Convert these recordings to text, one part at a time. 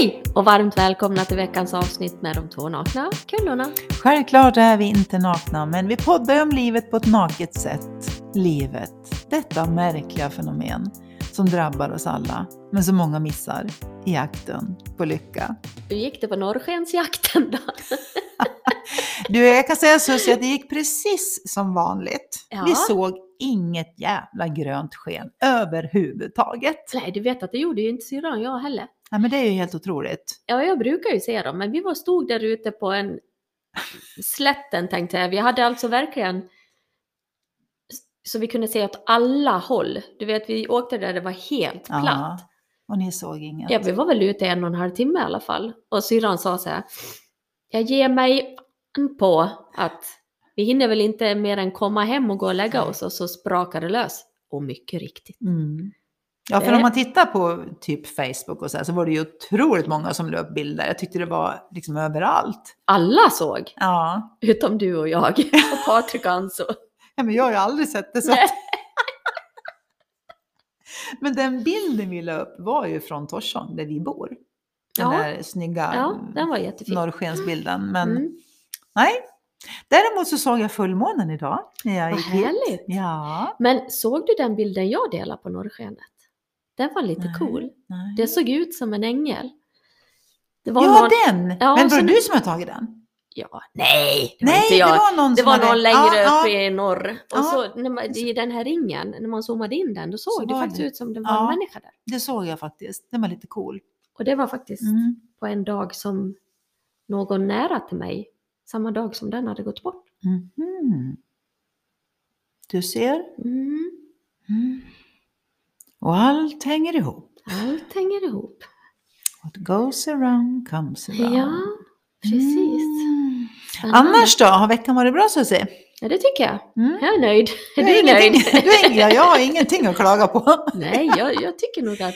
Hej och varmt välkomna till veckans avsnitt med de två nakna kullorna. Självklart är vi inte nakna, men vi poddar om livet på ett naket sätt. Livet, detta märkliga fenomen som drabbar oss alla, men som många missar i jakten på lycka. Hur gick det på norrskensjakten då? Du, jag kan säga Susie att det gick precis som vanligt. Ja. Vi såg inget jävla grönt sken överhuvudtaget. Nej, du vet att det gjorde ju inte syrran jag heller. Ja, men det är ju helt otroligt. Ja, jag brukar ju se dem, men vi var stod där ute på en slätten tänkte jag. Vi hade alltså verkligen så vi kunde se åt alla håll. Du vet, vi åkte där det var helt Ja, platt. och ni såg inget. Ja, vi var väl ute en och en halv timme i alla fall. Och syrran sa så här, jag ger mig på att vi hinner väl inte mer än komma hem och gå och lägga oss och så sprakar det lös. Och mycket riktigt. Mm. Ja, för om man tittar på typ Facebook och så här, så var det ju otroligt många som la upp bilder. Jag tyckte det var liksom överallt. Alla såg, Ja, utom du och jag och Patrik Anso. ja men jag har ju aldrig sett det så. Nej. Men den bilden vi la upp var ju från Torsholm, där vi bor. Den Ja. där snygga Ja, den var jättefin. norrskensbilden. Men Mm. nej. Däremot så såg jag fullmånen idag när jag Vad gick hit. härligt. Ja. Men såg du den bilden jag delade på norrskenet? Den var lite Nej, cool. nej. Det såg ut som en ängel. Det var Ja, någon... den! Ja, men var det du som har tagit den? Ja, nej, det var Nej, inte det jag. var någon Det var hade... någon längre ja, upp ja. i norr. Och Ja. så när man, i den här ringen, när man zoomade in den, då såg Så det faktiskt det. ut som det var en människa där. Det såg jag faktiskt. Den var lite cool. Och det var faktiskt Mm. på en dag som någon nära till mig, samma dag som den hade gått bort. Mhm. Du ser. Mm. Och allt hänger ihop. Allt hänger ihop. What goes around comes around. Ja, precis. Mm. Annars då? Har veckan varit bra Susie? Ja, det tycker jag. Mm. Jag är nöjd. Är har du ingenting- nöjd? Du är, ja, jag har ingenting att klaga på. Nej, jag, jag tycker nog att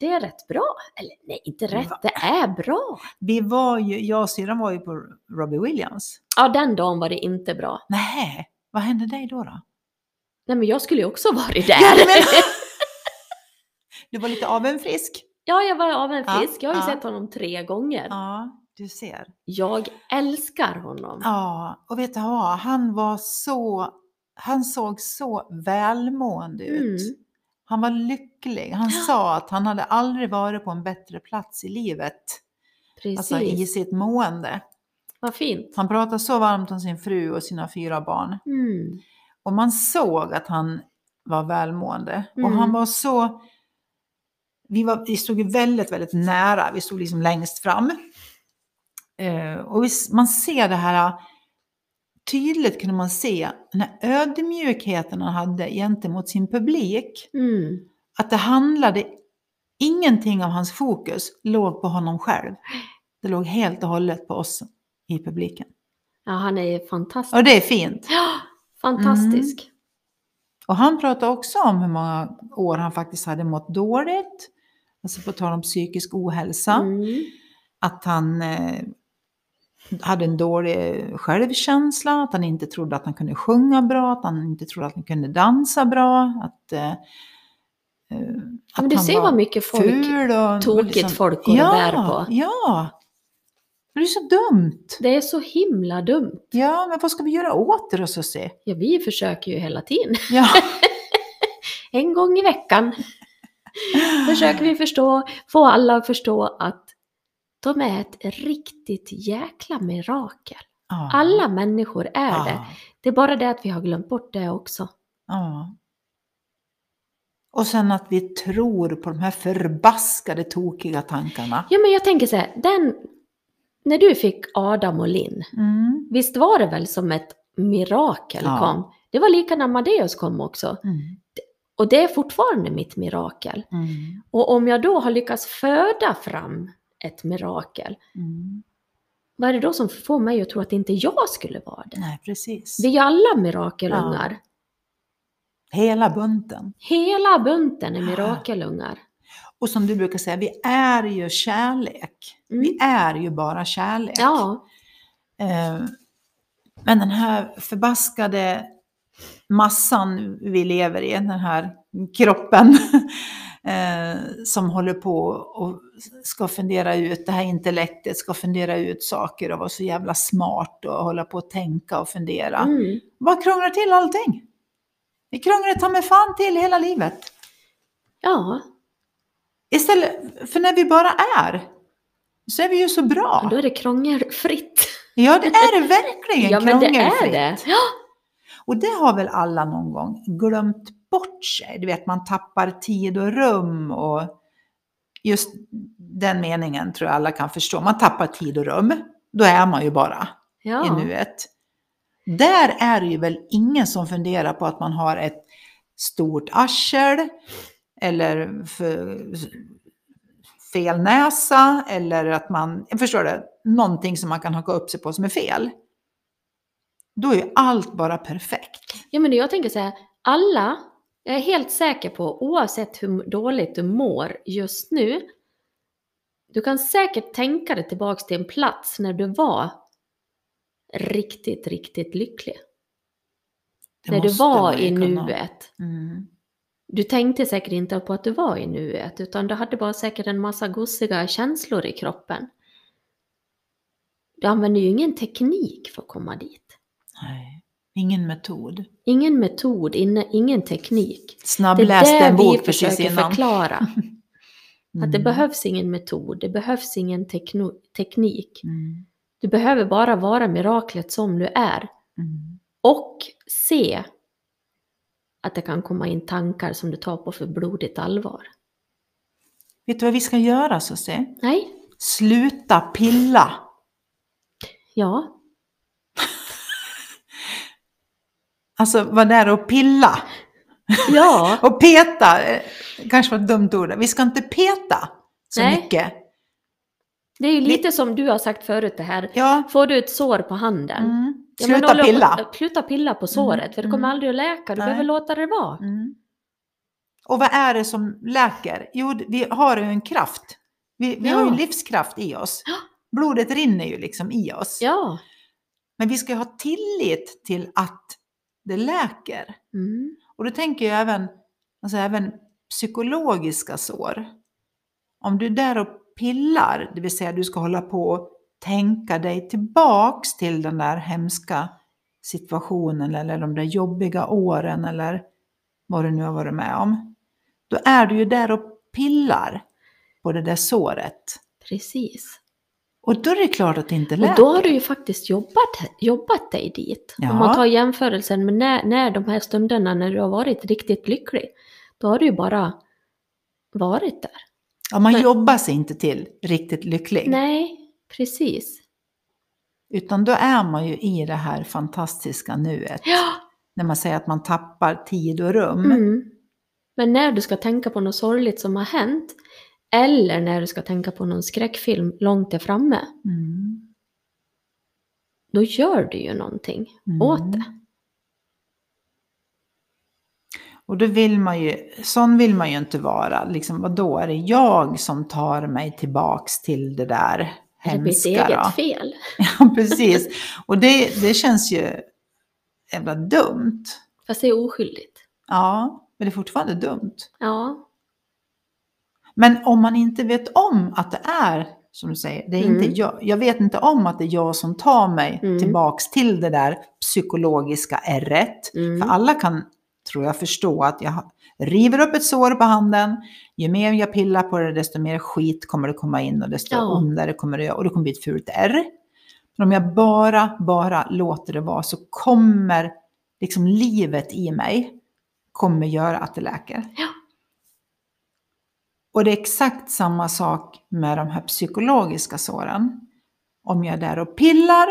det är rätt bra. Eller nej, inte rätt, det är bra. Vi var ju, jag och syrran var ju på Robbie Williams. Ja, den dagen var det inte bra. Nej, vad hände dig då? då? Nej, men jag skulle ju också varit där. Ja, men- Du var lite avundsjuk. Ja, jag var av en Ja, frisk. Jag har ju ja. sett honom tre gånger. Ja, du ser. Jag älskar honom. Ja, och vet du vad? Han var så, han såg så välmående ut. Mm. Han var lycklig. Han Ja. sa att han hade aldrig varit på en bättre plats i livet. Precis. Alltså i sitt mående. Vad fint. Han pratade så varmt om sin fru och sina fyra barn. Mm. Och man såg att han var välmående. Och Mm. han var så... Vi, var, vi stod ju väldigt, väldigt nära. Vi stod liksom längst fram. Eh, och vi, man ser det här... Tydligt kunde man se den här ödmjukheten han hade gentemot sin publik. Mm. Att det handlade... Ingenting av hans fokus låg på honom själv. Det låg helt och hållet på oss i publiken. Ja, han är fantastisk. Och det är fint. Fantastisk. Och han pratade också om hur många år han faktiskt hade mått dåligt. Alltså på tal om psykisk ohälsa. Mm. Att han eh, hade en dålig självkänsla, att han inte trodde att han kunde sjunga bra, att han inte trodde att han kunde dansa bra. Att, eh, eh, att Men du ser vad mycket folk, ful och, tokigt och liksom- folk går och ja, bär på. Ja, det är så dumt. Det är så himla dumt. Ja, men vad ska vi göra åt det då Susie? Ja, vi försöker ju hela tiden. Ja. En gång i veckan försöker vi förstå, få alla att förstå att de är ett riktigt jäkla mirakel. Ja. Alla människor är det. Ja. Det är bara det att vi har glömt bort det också. Ja. Och sen att vi tror på de här förbaskade tokiga tankarna. Ja, men jag tänker så här, den, när du fick Adam och Linn, Mm. visst var det väl som ett mirakel Ja. kom? Det var lika när Amadeus kom också. Mm. Och det är fortfarande mitt mirakel. Mm. Och om jag då har lyckats föda fram ett mirakel, Mm. vad är det då som får mig att tro att inte jag skulle vara det? Nej, precis. Vi är alla mirakelungar. Hela bunten. Hela bunten är mirakelungar. Och som du brukar säga, vi är ju kärlek. Mm. Vi är ju bara kärlek. Ja, Eh, Men den här förbaskade massan vi lever i, den här kroppen, eh, som håller på och ska fundera ut, det här intellektet ska fundera ut saker och vara så jävla smart och hålla på att tänka och fundera. Mm. Bara krånglar till allting. Vi krånglar ta med fan till hela livet. Ja, Istället, för när vi bara är, så är vi ju så bra. då är det krångelfritt. Ja, det är det verkligen. Ja, men det är det. Ja. Och det har väl alla någon gång glömt bort sig. Du vet, man tappar tid och rum och just den meningen tror jag alla kan förstå. Man tappar tid och rum. Då är man ju bara i Ja. nuet. Där är det ju väl ingen som funderar på att man har ett stort arsel eller fel näsa eller att man, förstår det, någonting som man kan haka upp sig på som är fel. Då är ju allt bara perfekt. ja, men jag tänker så här, alla, jag är helt säker på, oavsett hur dåligt du mår just nu, du kan säkert tänka dig tillbaks till en plats när du var riktigt, riktigt lycklig. Det när du var i kunna. nuet. Mm. Du tänkte säkert inte på att du var i nuet, utan du hade bara säkert en massa gosiga känslor i kroppen. Du använder ju ingen teknik för att komma dit. Nej, ingen metod. Ingen metod, ingen teknik. Det Snabbläste är en det vi bok precis försöker innan. förklara. Att det Mm. behövs ingen metod, det behövs ingen teknik. Mm. Du behöver bara vara miraklet som du är. Mm. Och se att det kan komma in tankar som du tar på för blodigt allvar. Vet du vad vi ska göra Susie? Nej, Sluta pilla. ja, Alltså vad det är att pilla. ja, Och peta, kanske var ett dumt ord. Vi ska inte peta så Nej. mycket. det är ju lite som du har sagt förut det här. Ja. Får du ett sår på handen, Mm. Ja, Sluta upp- pilla. Sluta pilla på såret, för det kommer mm. aldrig att läka. Du Nej. behöver låta det vara. Mm. Och vad är det som läker? Jo, vi har ju en kraft. Vi, vi har ju Ja. en livskraft i oss. Ja. Blodet rinner ju liksom i oss. Ja. Men vi ska ju ha tillit till att det läker. Mm. Och då tänker jag även, alltså även psykologiska sår. Om du är där och pillar, det vill säga du ska hålla på och tänka dig tillbaks till den där hemska situationen eller de där jobbiga åren eller vad du nu har varit med om. Då är du ju där och pillar på det där såret. Precis. Och då är det klart att det inte läker. Och då har du ju faktiskt jobbat, jobbat dig dit. Ja. Om man tar jämförelsen med när, när de här stunderna när du har varit riktigt lycklig. Då har du ju bara varit där. ja, man Men- jobbar sig inte till riktigt lycklig. Nej, precis. Utan då är man ju i det här fantastiska nuet. Ja. När man säger att man tappar tid och rum. Mm. Men när du ska tänka på något sorgligt som har hänt, eller när du ska tänka på någon skräckfilm långt där framme, Mm. då gör du ju någonting Mm. åt det. Och då vill man ju, sån vill man ju inte vara. Liksom, vadå, är det jag som tar mig tillbaks till det där Är det mitt hemska eget fel? Ja, precis. Och det, det känns ju jävla dumt. Fast det är oskyldigt. Ja, men det är fortfarande dumt. Ja, Men om man inte vet om att det är, som du säger, det är Mm. inte jag. Jag vet inte om att det är jag som tar mig Mm. tillbaks till det där psykologiska ärret. Mm. För alla kan, tror jag, förstå att jag river upp ett sår på handen. Ju mer jag pillar på det, desto mer skit kommer det komma in och desto Ja. ondare kommer det göra. Och det kommer bli ett fult ärr. Men om jag bara, bara låter det vara så kommer liksom livet i mig kommer göra att det läker. Ja. Och det är exakt samma sak med de här psykologiska såren. Om jag är där och pillar,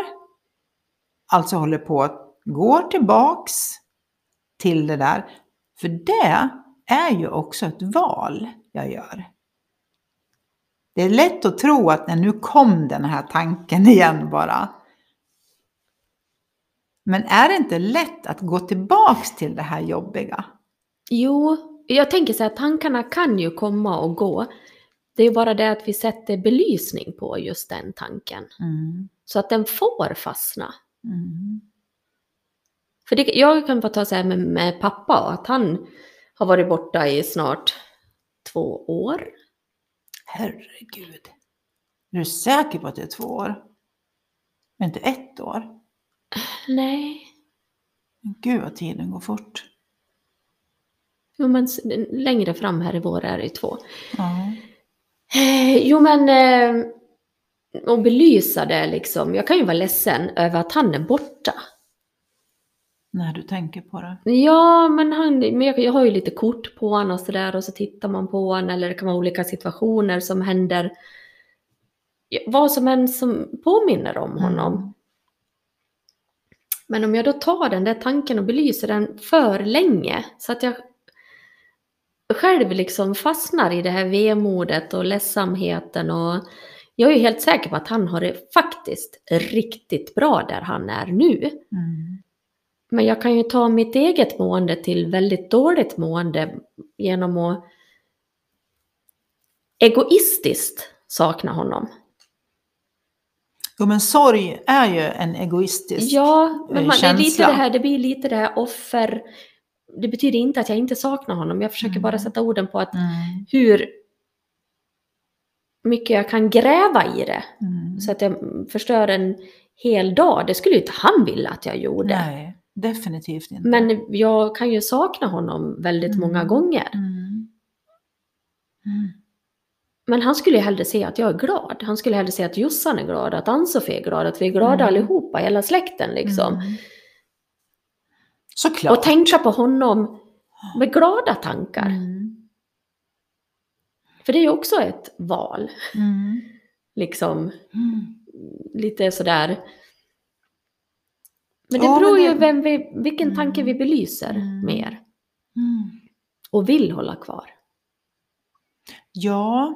alltså håller på att gå tillbaks till det där. För det är ju också ett val jag gör. Det är lätt att tro att när nu kom den här tanken igen bara. Men är det inte lätt att gå tillbaks till det här jobbiga? jo, jag tänker så här, tankarna kan ju komma och gå. Det är bara det att vi sätter belysning på just den tanken. Mm. Så att den får fastna. Mm. För det, jag kan bara ta så här med, med pappa, att han har varit borta i snart två år. Herregud. Är du säker på att det är två år? Men inte ett år? Nej. Gud vad tiden går fort. Jo, men längre fram här i vår är det två. Ja. Eh, Jo men, eh, och belysa det liksom. Jag kan ju vara ledsen över att han är borta. När du tänker på det. Ja, men, han, men jag, jag har ju lite kort på honom och sådär och så tittar man på honom eller det kan vara olika situationer som händer. Vad som än som påminner om honom. Mm. Men om jag då tar den där tanken och belyser den för länge så att jag själv liksom fastnar i det här vemodet och ledsamheten och jag är ju helt säker på att han har det faktiskt riktigt bra där han är nu. Mm. Men jag kan ju ta mitt eget mående till väldigt dåligt mående genom att egoistiskt sakna honom. Jo men sorg är ju en egoistisk Ja, men man, det, är lite känsla. det, här, det blir lite det här offer... Det betyder inte att jag inte saknar honom. Jag försöker Mm. bara sätta orden på att Mm. hur mycket jag kan gräva i det. Mm. Så att jag förstör en hel dag. Det skulle ju inte han vilja att jag gjorde. Nej, definitivt inte. Men jag kan ju sakna honom väldigt Mm. många gånger. Mm. Mm. Men han skulle ju hellre se att jag är glad. Han skulle hellre se att Jossan är glad, att Ann-Sofie är glad, att vi är glada Mm. allihopa, hela släkten liksom. Mm. Såklart. Och tänka på honom med glada tankar. Mm. För det är ju också ett val. Liksom lite sådär. Men det Ja, beror men ju det- vem vi, vilken Mm. tanke vi belyser Mm. mer. Mm. Och vill hålla kvar. Ja,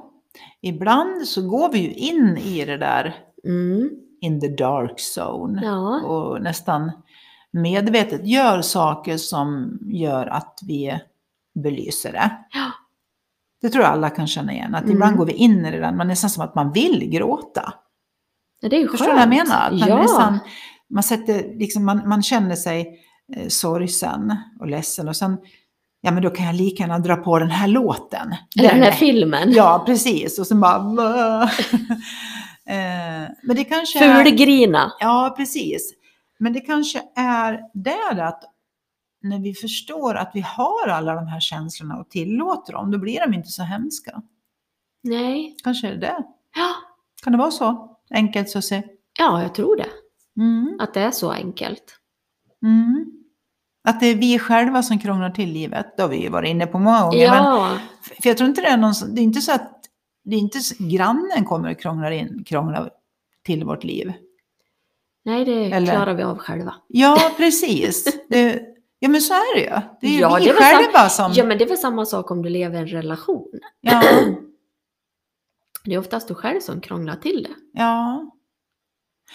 ibland så går vi ju in i det där Mm. in the dark zone Ja. och nästan medvetet gör saker som gör att vi belyser det. Ja. Det tror jag alla kan känna igen, att Mm. ibland går vi in i det där, man nästan som att man vill gråta. Ja, Det är ju Förstår skönt. du vad jag menar? Att man, ja. nästan, man, sätter, liksom, man, man känner sig eh, sorgsen och ledsen och sen, ja men då kan jag lika gärna dra på den här låten. Eller den här är- filmen. Ja, precis. Och sen bara... eh, men det kanske är... Fulgrina. Ja, precis. Men det kanske är där att när vi förstår att vi har alla de här känslorna och tillåter dem, då blir de inte så hemska. Nej. Kanske är det det. Ja. Kan det vara så? Enkelt säga. ja, jag tror det. Mm. Att det är så enkelt. Mm. Att det är vi själva som krånglar till livet, det har vi ju varit inne på många gånger. Men, Ja. för jag tror inte det är någon, det är inte så att det är inte grannen kommer och krånglar, in, krånglar till vårt liv. Nej, det Eller- klarar vi av själva. Ja, precis. Det, ja, men så är det ju. Det är ju Ja, vi det är själva som... Ja, men det är väl samma sak om du lever i en relation. Ja, Det är oftast du själv som krånglar till det. ja.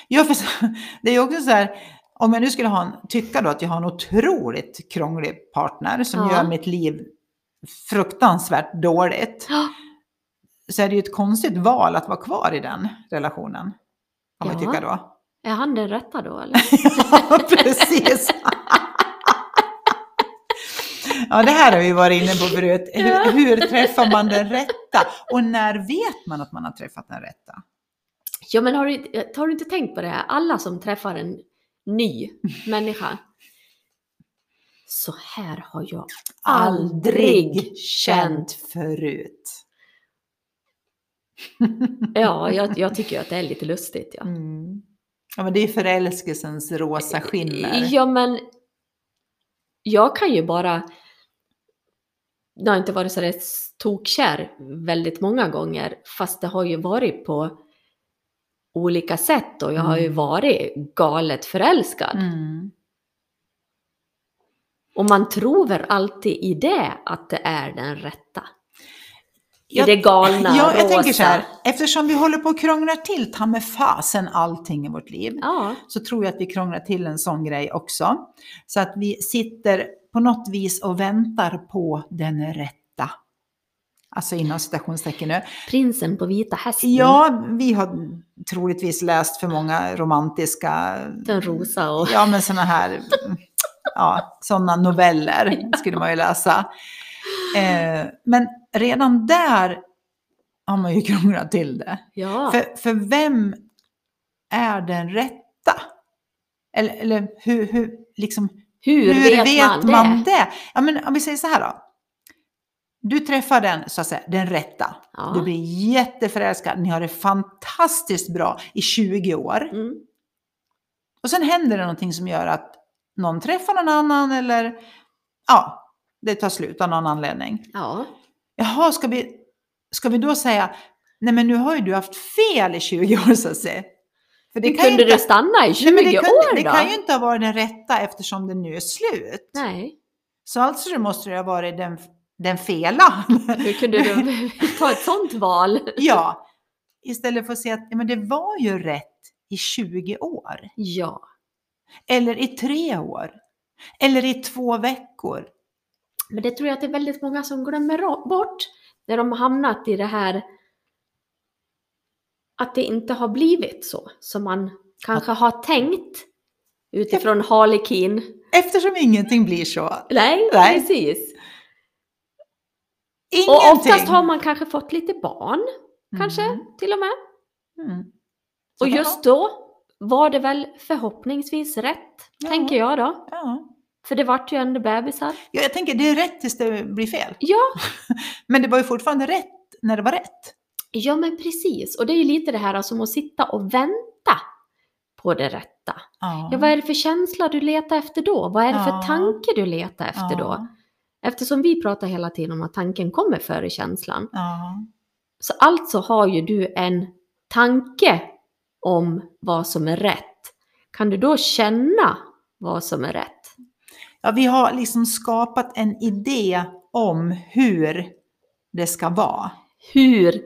Ja för, det är också så här, om jag nu skulle ha en, tycka då att jag har en otroligt krånglig partner som Ja. gör mitt liv fruktansvärt dåligt, Ja. så är det ju ett konstigt val att vara kvar i den relationen. Kan man Ja. tycka då. Är han den rätta då eller? Ja, precis. Ja, det här har vi varit inne på förut. Hur, hur träffar man den rätta? Och när vet man att man har träffat den rätta? Ja, men har du, har du inte tänkt på det här? Alla som träffar en ny människa. Så här har jag aldrig känt. förut. Ja, jag, jag tycker att det är lite lustigt. Ja. Mm. Ja, men det är förälskelsens rosa skimmer. Ja, men jag kan ju bara... Det har inte varit så där tokkär väldigt många gånger, fast det har ju varit på olika sätt och jag har ju Mm. varit galet förälskad. Mm. Och man tror väl alltid i det att det är den rätta. I Jag- det galna, Ja, jag rosa. tänker så här, eftersom vi håller på att krångla till ta med fasen allting i vårt liv, Ja, så tror jag att vi krånglar till en sån grej också. Så att vi sitter på något vis och väntar på den rätta. Alltså inom citationstecken nu. prinsen på vita hästen. Ja, vi har troligtvis läst för många romantiska, Den rosa och... ja men sådana här, ja, sådana noveller skulle man ju läsa. Eh, men redan där har man ju krånglat till det. Ja. För, för vem är den rätta? Eller, eller hur, hur, liksom, hur, vet, man, det? det? Ja, men om vi säger så här då. Du träffar den, så att säga, den rätta. Ja. Du blir jätteförälskad, ni har det fantastiskt bra i 20 år. Mm. Och sen händer det någonting som gör att någon träffar någon annan eller ja, det tar slut av någon anledning. Ja. Jaha, ska vi, ska vi då säga, nej men nu har ju du haft fel i 20 år så att säga. För Hur ju kunde inte- du stanna i 20 Nej, det, kunde, år det då? kan ju inte ha varit den rätta eftersom det nu är slut. Nej. Så alltså det måste det ha varit den, den fela. Hur kunde du ta ett sånt val? ja, istället för att säga att ja, men det var ju rätt i 20 år. Ja. Eller i tre år. Eller i två veckor. Men det tror jag att det är väldigt många som glömmer bort när de har hamnat i det här att det inte har blivit så som man kanske har tänkt utifrån Harlekin. Eftersom ingenting blir så. Nej, Nej. precis. Ingenting. Och oftast har man kanske fått lite barn, kanske Mm. till och med. Mm. Och just då var det väl förhoppningsvis rätt, Ja. tänker jag då. Ja. För det vart ju ändå bebisar. ja, jag tänker det är rätt tills det blir fel. Ja, Men det var ju fortfarande rätt när det var rätt. ja men precis. Och det är ju lite det här som att sitta och vänta på det rätta. Ja, Ja, vad är det för känsla du letar efter då? Vad är det för tanke du letar efter då? Eftersom vi pratar hela tiden om att tanken kommer före känslan. Ja. Så alltså har ju du en tanke om vad som är rätt. Kan du då känna vad som är rätt? ja, vi har liksom skapat en idé om hur det ska vara. Hur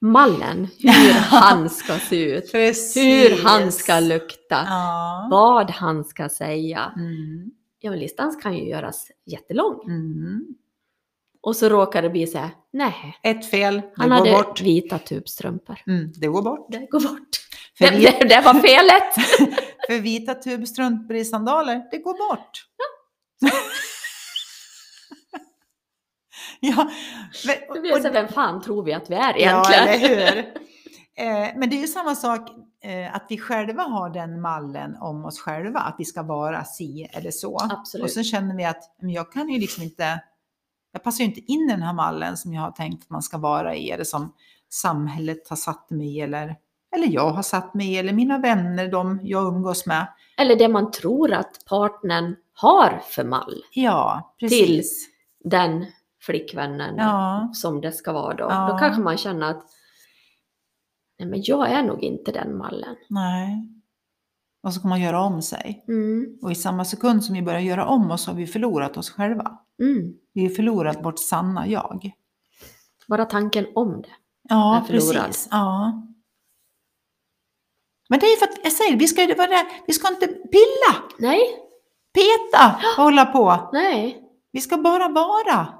mallen, hur han ska se ut, hur han ska lukta, Ja. vad han ska säga. Mm. Ja, men listan kan ju göras jättelång. Mm. Och så råkar det bli så här, nej, Ett fel, det han går hade bort. vita tubstrumpor. Mm, det går bort. Det går bort. För, Det, vi, det, det var felet! för vita tubstrumpor i sandaler, det går bort. ja, men, Det blir så här, vem fan tror vi att vi är egentligen? Ja, eller hur? Eh, men det är ju samma sak eh, att vi själva har den mallen om oss själva, att vi ska vara si eller så. Absolut. Och så känner vi att men jag kan ju liksom inte, jag passar ju inte in i den här mallen som jag har tänkt att man ska vara i, eller som samhället har satt mig eller, eller jag har satt mig i, eller mina vänner, de jag umgås med. Eller det man tror att partnern har för mall. Ja, precis. Den flickvännen Ja, som det ska vara då. Ja. Då kanske man känner att nej men jag är nog inte den mallen. nej. Och så kan man göra om sig. Mm. Och i samma sekund som vi börjar göra om oss har vi förlorat oss själva. Mm. Vi har förlorat vårt sanna jag. Bara tanken om det. Ja, precis. Ja. Men det är ju för att, jag säger, vi ska, vi ska inte pilla, Nej, peta, hålla på. nej. Vi ska bara vara.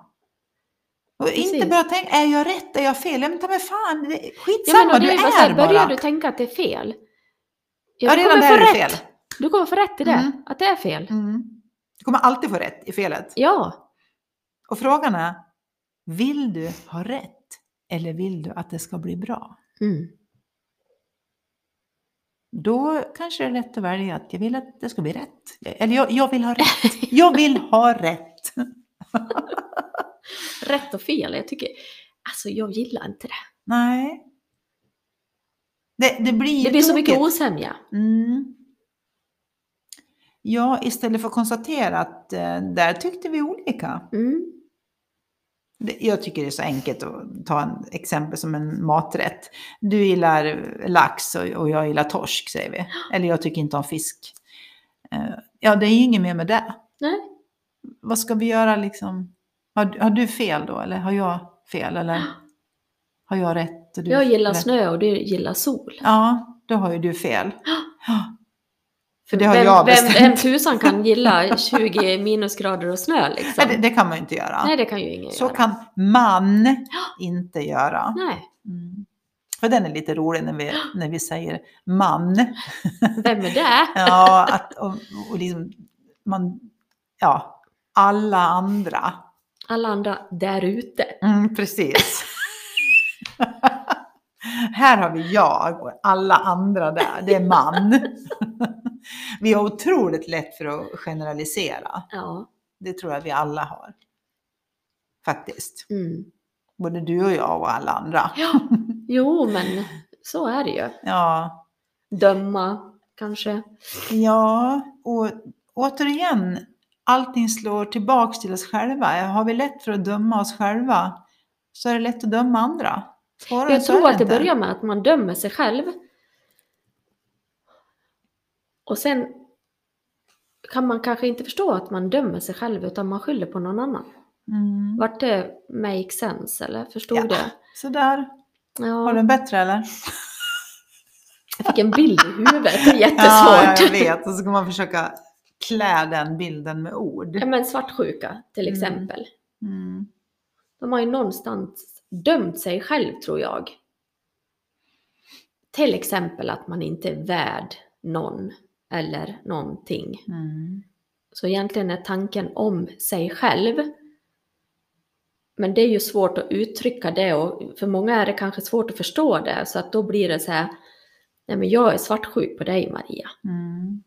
Och inte bara tänka, är jag rätt, är jag fel? Ja, men ta mig fan, är Ja, skitsamma, men du är är här, börjar bara. du tänka att det är fel? Ja, du redan kommer där är det fel. Du kommer få rätt i det, Mm. att det är fel. Mm. Du kommer alltid få rätt i felet. Ja, Och frågan är, vill du ha rätt? Eller vill du att det ska bli bra? mm. Då kanske det är lätt att välja att jag vill att det ska bli rätt. Eller jag, jag vill ha rätt. Jag vill ha rätt. rätt och fel. Jag tycker, alltså jag gillar inte det. Nej. Det, det blir Det blir så mycket osämja. Mm. Ja, istället för att konstatera att eh, där tyckte vi olika. Mm. Det- Jag tycker det är så enkelt att ta en exempel som en maträtt. Du gillar lax och, och jag gillar torsk, säger vi. Eller jag tycker inte om fisk. Eh, Ja, det är ju inget mer med det. Nej. Vad ska vi göra liksom? Har, har du fel då, eller har jag fel? Eller har jag rätt? Och du Jag gillar rätt? snö och du gillar sol. Ja, då har ju du fel. Ja. För det har vem, jag vem, bestämt. vem tusan kan gilla 20 minusgrader och snö liksom? Nej, det, det kan man ju inte göra. Nej, det kan ju ingen Så göra. kan man inte göra. Nej, Mm. För den är lite rolig när vi, när vi säger man. vem är det? Ja, att, och, och liksom, man, ja, alla andra. Alla andra där ute. Mm, precis. Här har vi jag och alla andra där, det är man. vi har otroligt lätt för att generalisera. Ja. Det tror jag vi alla har. Faktiskt. Mm. Både du och jag och alla andra. ja. Jo, men så är det ju. Ja, Döma, kanske. ja och återigen, allting slår tillbaks till oss själva. Har vi lätt för att döma oss själva så är det lätt att döma andra. Svårare Jag tror att det börjar med att man dömer sig själv. Och sen kan man kanske inte förstå att man dömer sig själv utan man skyller på någon annan. Mm. Vart det make sense eller? Förstod Ja. du? Sådär. Har Ja, du en bättre eller? jag fick en bild i huvudet. Det är Ja, jättesvårt. jag vet. Och så ska man försöka klä den bilden med ord. Ja, men svartsjuka till Mm. exempel. Mm. De har ju någonstans dömt sig själv tror jag. Till exempel att man inte är värd någon eller någonting. Mm. Så egentligen är tanken om sig själv. Men det är ju svårt att uttrycka det och för många är det kanske svårt att förstå det. Så att då blir det så här, nej men jag är svartsjuk på dig Maria. Mm.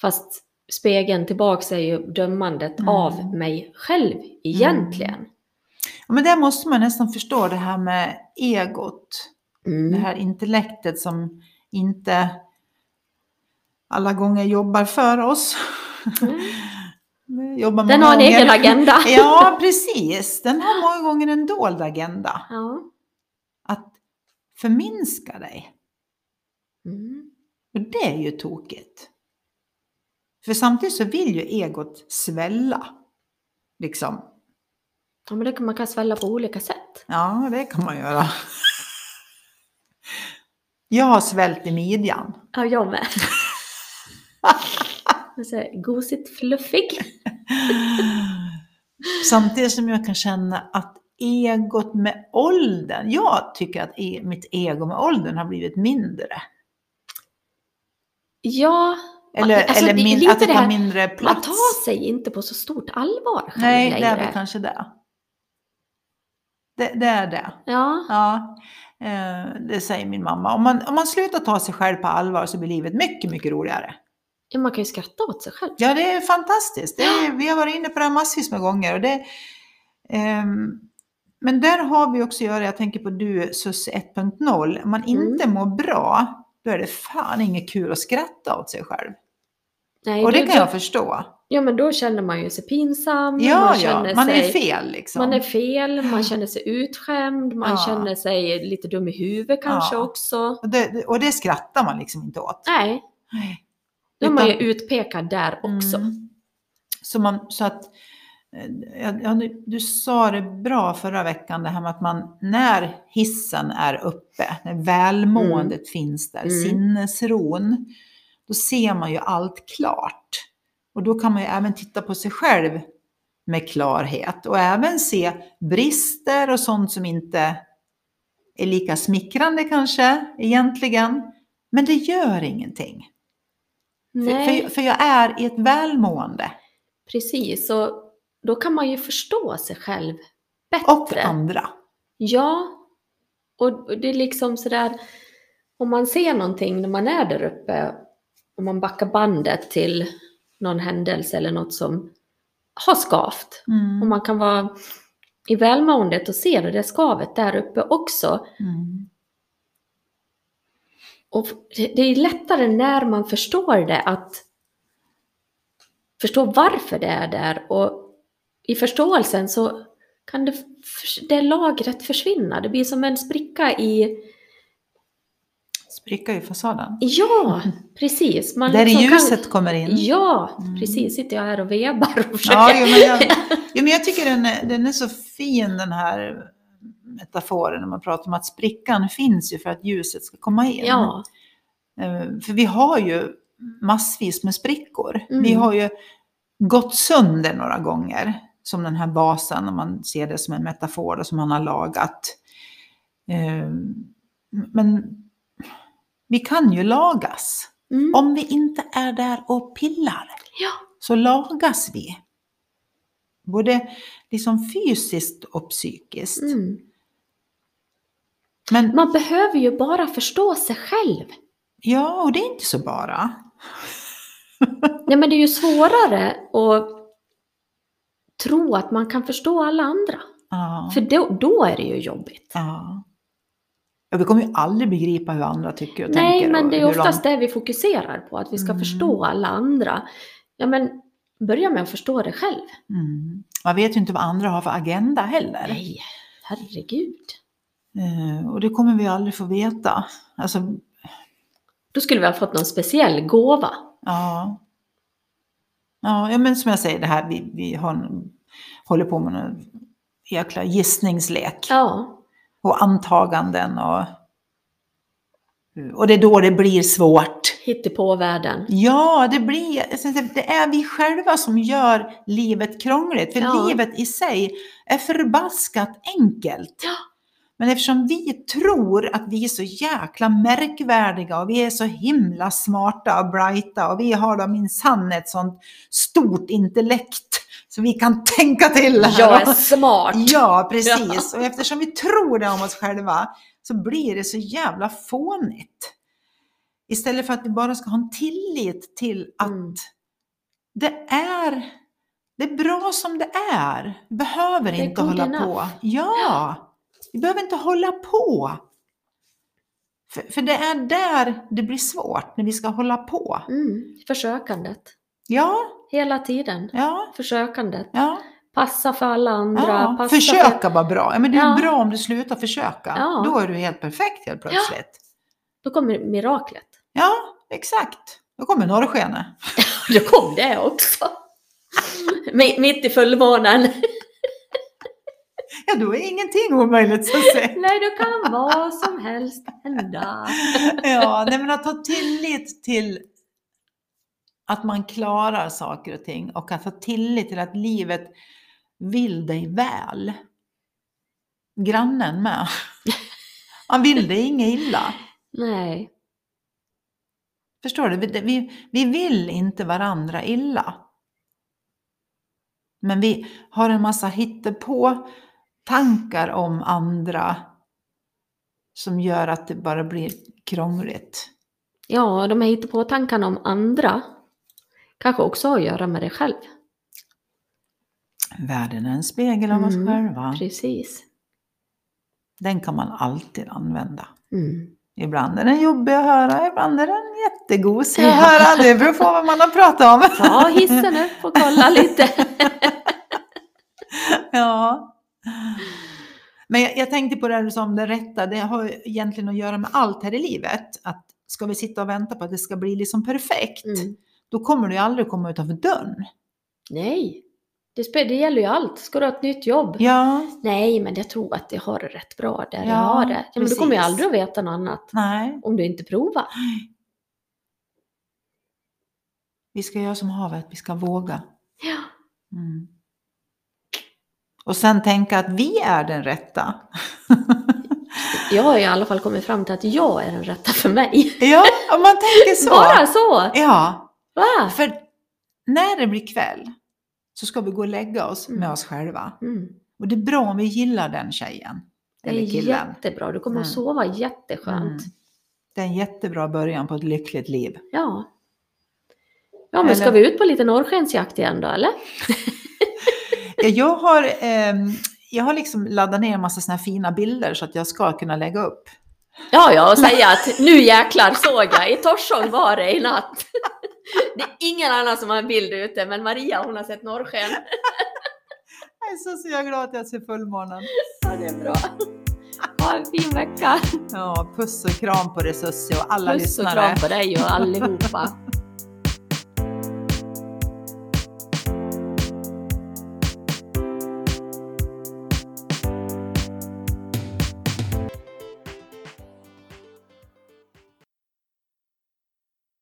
Fast spegeln tillbaka är ju dömandet Mm. av mig själv egentligen. Ja, Men där måste man nästan förstå det här med egot. Mm. Det här intellektet som inte alla gånger jobbar för oss. Mm. jobbar Den har en gånger. egen agenda. Ja, precis. Den har många gånger en dold agenda. Ja. Att förminska dig. Mm. Och det är ju tokigt. För samtidigt så vill ju egot svälla. Liksom. ja, men det kan man kan svälla på olika sätt. Ja, det kan man göra. Jag har svällt i midjan. Ja, jag med. Gosigt fluffig. Samtidigt som jag kan känna att egot med åldern, jag tycker att e- mitt ego med åldern har blivit mindre. Ja, Eller, Alltså, eller min, att det tar mindre man plats. tar sig inte på så stort allvar själv Nej, det är längre. väl kanske det. Det, det är det. Ja, Ja, eh, det säger min mamma. Om man, om man slutar ta sig själv på allvar så blir livet mycket, mycket roligare. ja, man kan ju skratta åt sig själb. Ja, det är fantastiskt. Det är, vi har varit inne på det här massvis med gånger. Och det, ehm, men där har vi också att göra, jag tänker på du SUS 1.0. Om man inte mår bra, då är det fan inget kul att skratta åt sig själv. Nej, Och det kan jag förstå. Ja, men då känner man ju sig pinsam. Ja, man ja, man är sig, fel liksom. Man är fel, man känner sig utskämd, man Ja. känner sig lite dum i huvudet kanske Ja. också. och, det, och det skrattar man liksom inte åt. Nej, Nej. då är man ju utpekad där också. Mm. Så, man, så att, ja, ja, du, du sa det bra förra veckan, det här med att man när hissen är uppe, när välmåendet finns där, Mm. sinnesron, då ser man ju allt klart. Och då kan man ju även titta på sig själv med klarhet och även se brister och sånt som inte är lika smickrande kanske egentligen. Men det gör ingenting. Nej, För, för jag är i ett välmående. precis. Och då kan man ju förstå sig själv Och bättre. andra. Ja, och det är liksom sådär, om man ser någonting när man är där uppe, om man backar bandet till någon händelse eller något som har skavt, Mm. och man kan vara i välmåendet och se det där skavet där uppe också. Mm. Och det det är lättare när man förstår det att förstå varför det är där och i förståelsen så kan det, det lagret försvinna. Det blir som en spricka i... Spricka i fasaden. Ja, precis. Man Där liksom ljuset kommer in. Kan, ja, Mm. precis. Sitter jag här och vevar och försöker... Ja, jo, men jag, jo, men jag tycker den är, den är så fin den här metaforen när man pratar om att sprickan finns ju för att ljuset ska komma in. ja. Eh, För vi har ju massvis med sprickor. Mm. Vi har ju gått sönder några gånger. Som den här vasen, om man ser det som en metafor då, som man har lagat. Eh, Men vi kan ju lagas. Mm. Om vi inte är där och pillar ja. så lagas vi. Både liksom fysiskt och psykiskt. Mm. Men Man behöver ju bara förstå sig själv. ja, och det är inte så bara. Nej men det är ju svårare att tro att man kan förstå alla andra. Ja. För då, då är det ju jobbigt. ja. ja, vi kommer ju aldrig begripa hur andra tycker och Nej, tänker. men och det är hur de- oftast det vi fokuserar på, att vi ska Mm. förstå alla andra. Ja men, börja med att förstå det själv. Mm. Man vet ju inte vad andra har för agenda heller. Nej, herregud. Eh, och det kommer vi aldrig få veta. Alltså, Då skulle vi ha fått någon speciell gåva. ja. Ja, men som jag säger, det här vi, vi har, håller på med en jäkla gissningslek. Ja, Och antaganden och... Och det är då det blir svårt. på världen. Ja, det blir... Det är vi själva som gör livet krångligt. För Ja. livet i sig är förbaskat enkelt. Ja. Men eftersom vi tror att vi är så jäkla märkvärdiga och vi är så himla smarta och brighta och vi har då minsann ett sånt stort intellekt så vi kan tänka till här. Jag är smart. Ja, precis. Och eftersom vi tror det om oss själva så blir det så jävla fånigt. Istället för att vi bara ska ha en tillit till att Mm. det är det är bra som det är. Behöver Det inte hålla enough. på. Ja, vi behöver inte hålla på. För, för det är där det blir svårt, när vi ska hålla på. Mm. Försökandet. Ja, Hela tiden. ja, Försökandet. ja. Passa för alla andra. ja. Passa För... Försöka vara bra. Ja, men det är Ja. bra om du slutar försöka. Ja. Då är du helt perfekt helt plötsligt. Då kommer miraklet. Ja, exakt. Då kommer norrskenet. Då kom det också. Mi- Mitt i fullmånen. Ja, då är ingenting omöjligt så att säga. Nej, då kan vad som helst hända. Ja, nej, men att ha tillit till att man klarar saker och ting och att ha tillit till att livet vill dig väl. Grannen med. Han vill dig inget illa. Nej. Förstår du? Vi, vi, vi vill inte varandra illa. Men vi har en massa hittepå tankar om andra som gör att det bara blir krångligt. Ja, de här på tankarna om andra kanske också har att göra med dig själv. Världen är en spegel av oss Mm, själva. Precis. Den kan man alltid använda. Mm. Ibland är den jobbig att höra, ibland är den jättegosig att höra. Det beror på vad man har pratat om. Ta hissen upp och kolla lite. Ja. Men jag, jag tänkte på det här du sa om det rätta. Det har egentligen att göra med allt här i livet. Att ska vi sitta och vänta på att det ska bli liksom perfekt, Mm. då kommer du ju aldrig komma utanför dörren. Nej, det, det gäller ju allt. Ska du ha ett nytt jobb? Ja, Nej, men jag tror att jag har det rätt bra där jag Ja, har det. Ja, men du kommer ju aldrig att veta något annat nej. om du inte provar. Vi ska göra som havet, vi ska våga. Ja. Mm. Och sen tänka att vi är den rätta. Jag har i alla fall kommit fram till att jag är den rätta för mig. ja, om man tänker så. Bara så! Ja, Va? för när det blir kväll så ska vi gå och lägga oss Mm. med oss själva. Mm. Och det är bra om vi gillar den tjejen. Det är jättebra. Du kommer Mm. att sova jätteskönt. Mm. Det är en jättebra början på ett lyckligt liv. Ja. Ja, men ska Eller- vi ut på lite norrskensjakt igen då, eller? Ja, Jag har, ehm, jag har liksom laddat ner en massa såna här fina bilder så att jag ska kunna lägga upp. Ja, ja, och säga att nu jäklar såg jag, i Torsång var det i natt. Det är ingen annan som har en bild ute, men Maria hon har sett norrsken. Jag är så, så jag glad att jag ser fullmånen. Ja, det är bra. Ha en fin vecka. Ja, puss och kram på Resussi och alla Puss och lyssnare. kram på dig och allihopa.